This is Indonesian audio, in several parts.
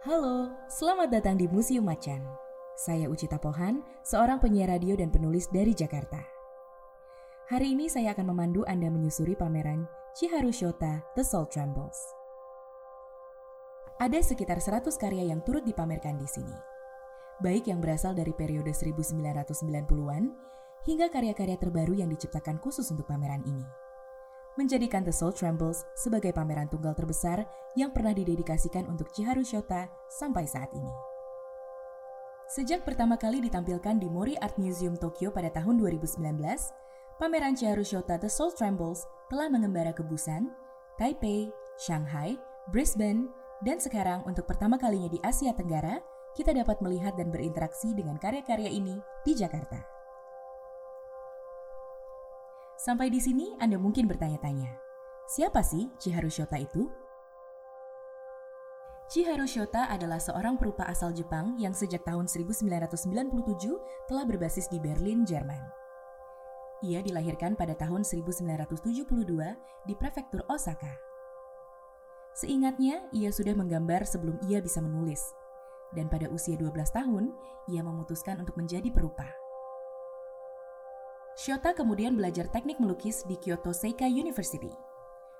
Halo, selamat datang di Museum Macan. Saya Ucita Pohan, seorang penyiar radio dan penulis dari Jakarta. Hari ini saya akan memandu Anda menyusuri pameran Chiharu Shota The Soul Trembles. Ada sekitar 100 karya yang turut dipamerkan di sini. Baik yang berasal dari periode 1990-an hingga karya-karya terbaru yang diciptakan khusus untuk pameran ini menjadikan The Soul Trembles sebagai pameran tunggal terbesar yang pernah didedikasikan untuk Chiharu Shota sampai saat ini. Sejak pertama kali ditampilkan di Mori Art Museum Tokyo pada tahun 2019, pameran Chiharu Shota The Soul Trembles telah mengembara ke Busan, Taipei, Shanghai, Brisbane, dan sekarang untuk pertama kalinya di Asia Tenggara, kita dapat melihat dan berinteraksi dengan karya-karya ini di Jakarta. Sampai di sini Anda mungkin bertanya-tanya, siapa sih Chiharu Shota itu? Chiharu Shota adalah seorang perupa asal Jepang yang sejak tahun 1997 telah berbasis di Berlin, Jerman. Ia dilahirkan pada tahun 1972 di prefektur Osaka. Seingatnya, ia sudah menggambar sebelum ia bisa menulis. Dan pada usia 12 tahun, ia memutuskan untuk menjadi perupa. Shota kemudian belajar teknik melukis di Kyoto Seika University.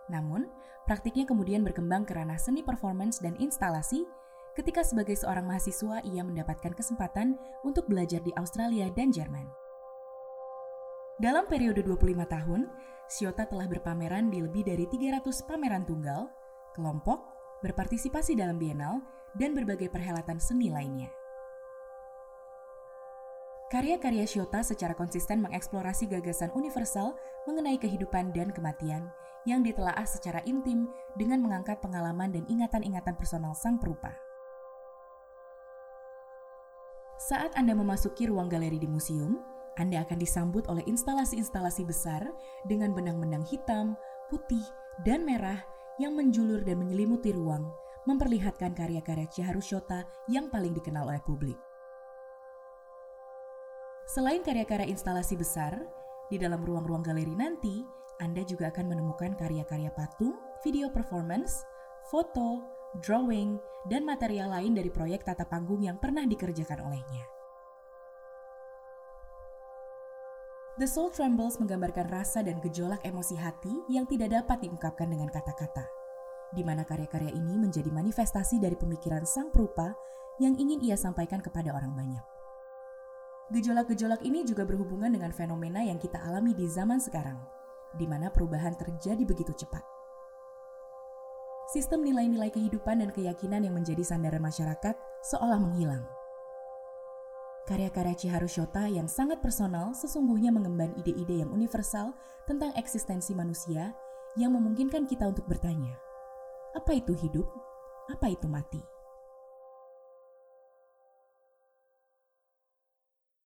Namun, praktiknya kemudian berkembang ke ranah seni performance dan instalasi ketika sebagai seorang mahasiswa ia mendapatkan kesempatan untuk belajar di Australia dan Jerman. Dalam periode 25 tahun, Shota telah berpameran di lebih dari 300 pameran tunggal, kelompok, berpartisipasi dalam bienal, dan berbagai perhelatan seni lainnya. Karya-karya Shota secara konsisten mengeksplorasi gagasan universal mengenai kehidupan dan kematian yang ditelaah secara intim dengan mengangkat pengalaman dan ingatan-ingatan personal sang perupa. Saat Anda memasuki ruang galeri di museum, Anda akan disambut oleh instalasi-instalasi besar dengan benang-benang hitam, putih, dan merah yang menjulur dan menyelimuti ruang, memperlihatkan karya-karya Chiharu Shota yang paling dikenal oleh publik. Selain karya-karya instalasi besar, di dalam ruang-ruang galeri nanti, Anda juga akan menemukan karya-karya patung, video performance, foto, drawing, dan material lain dari proyek tata panggung yang pernah dikerjakan olehnya. The Soul Trembles menggambarkan rasa dan gejolak emosi hati yang tidak dapat diungkapkan dengan kata-kata, di mana karya-karya ini menjadi manifestasi dari pemikiran sang perupa yang ingin ia sampaikan kepada orang banyak. Gejolak-gejolak ini juga berhubungan dengan fenomena yang kita alami di zaman sekarang, di mana perubahan terjadi begitu cepat. Sistem nilai-nilai kehidupan dan keyakinan yang menjadi sandaran masyarakat seolah menghilang. Karya-karya Chiharu Shota yang sangat personal sesungguhnya mengemban ide-ide yang universal tentang eksistensi manusia yang memungkinkan kita untuk bertanya, apa itu hidup? Apa itu mati?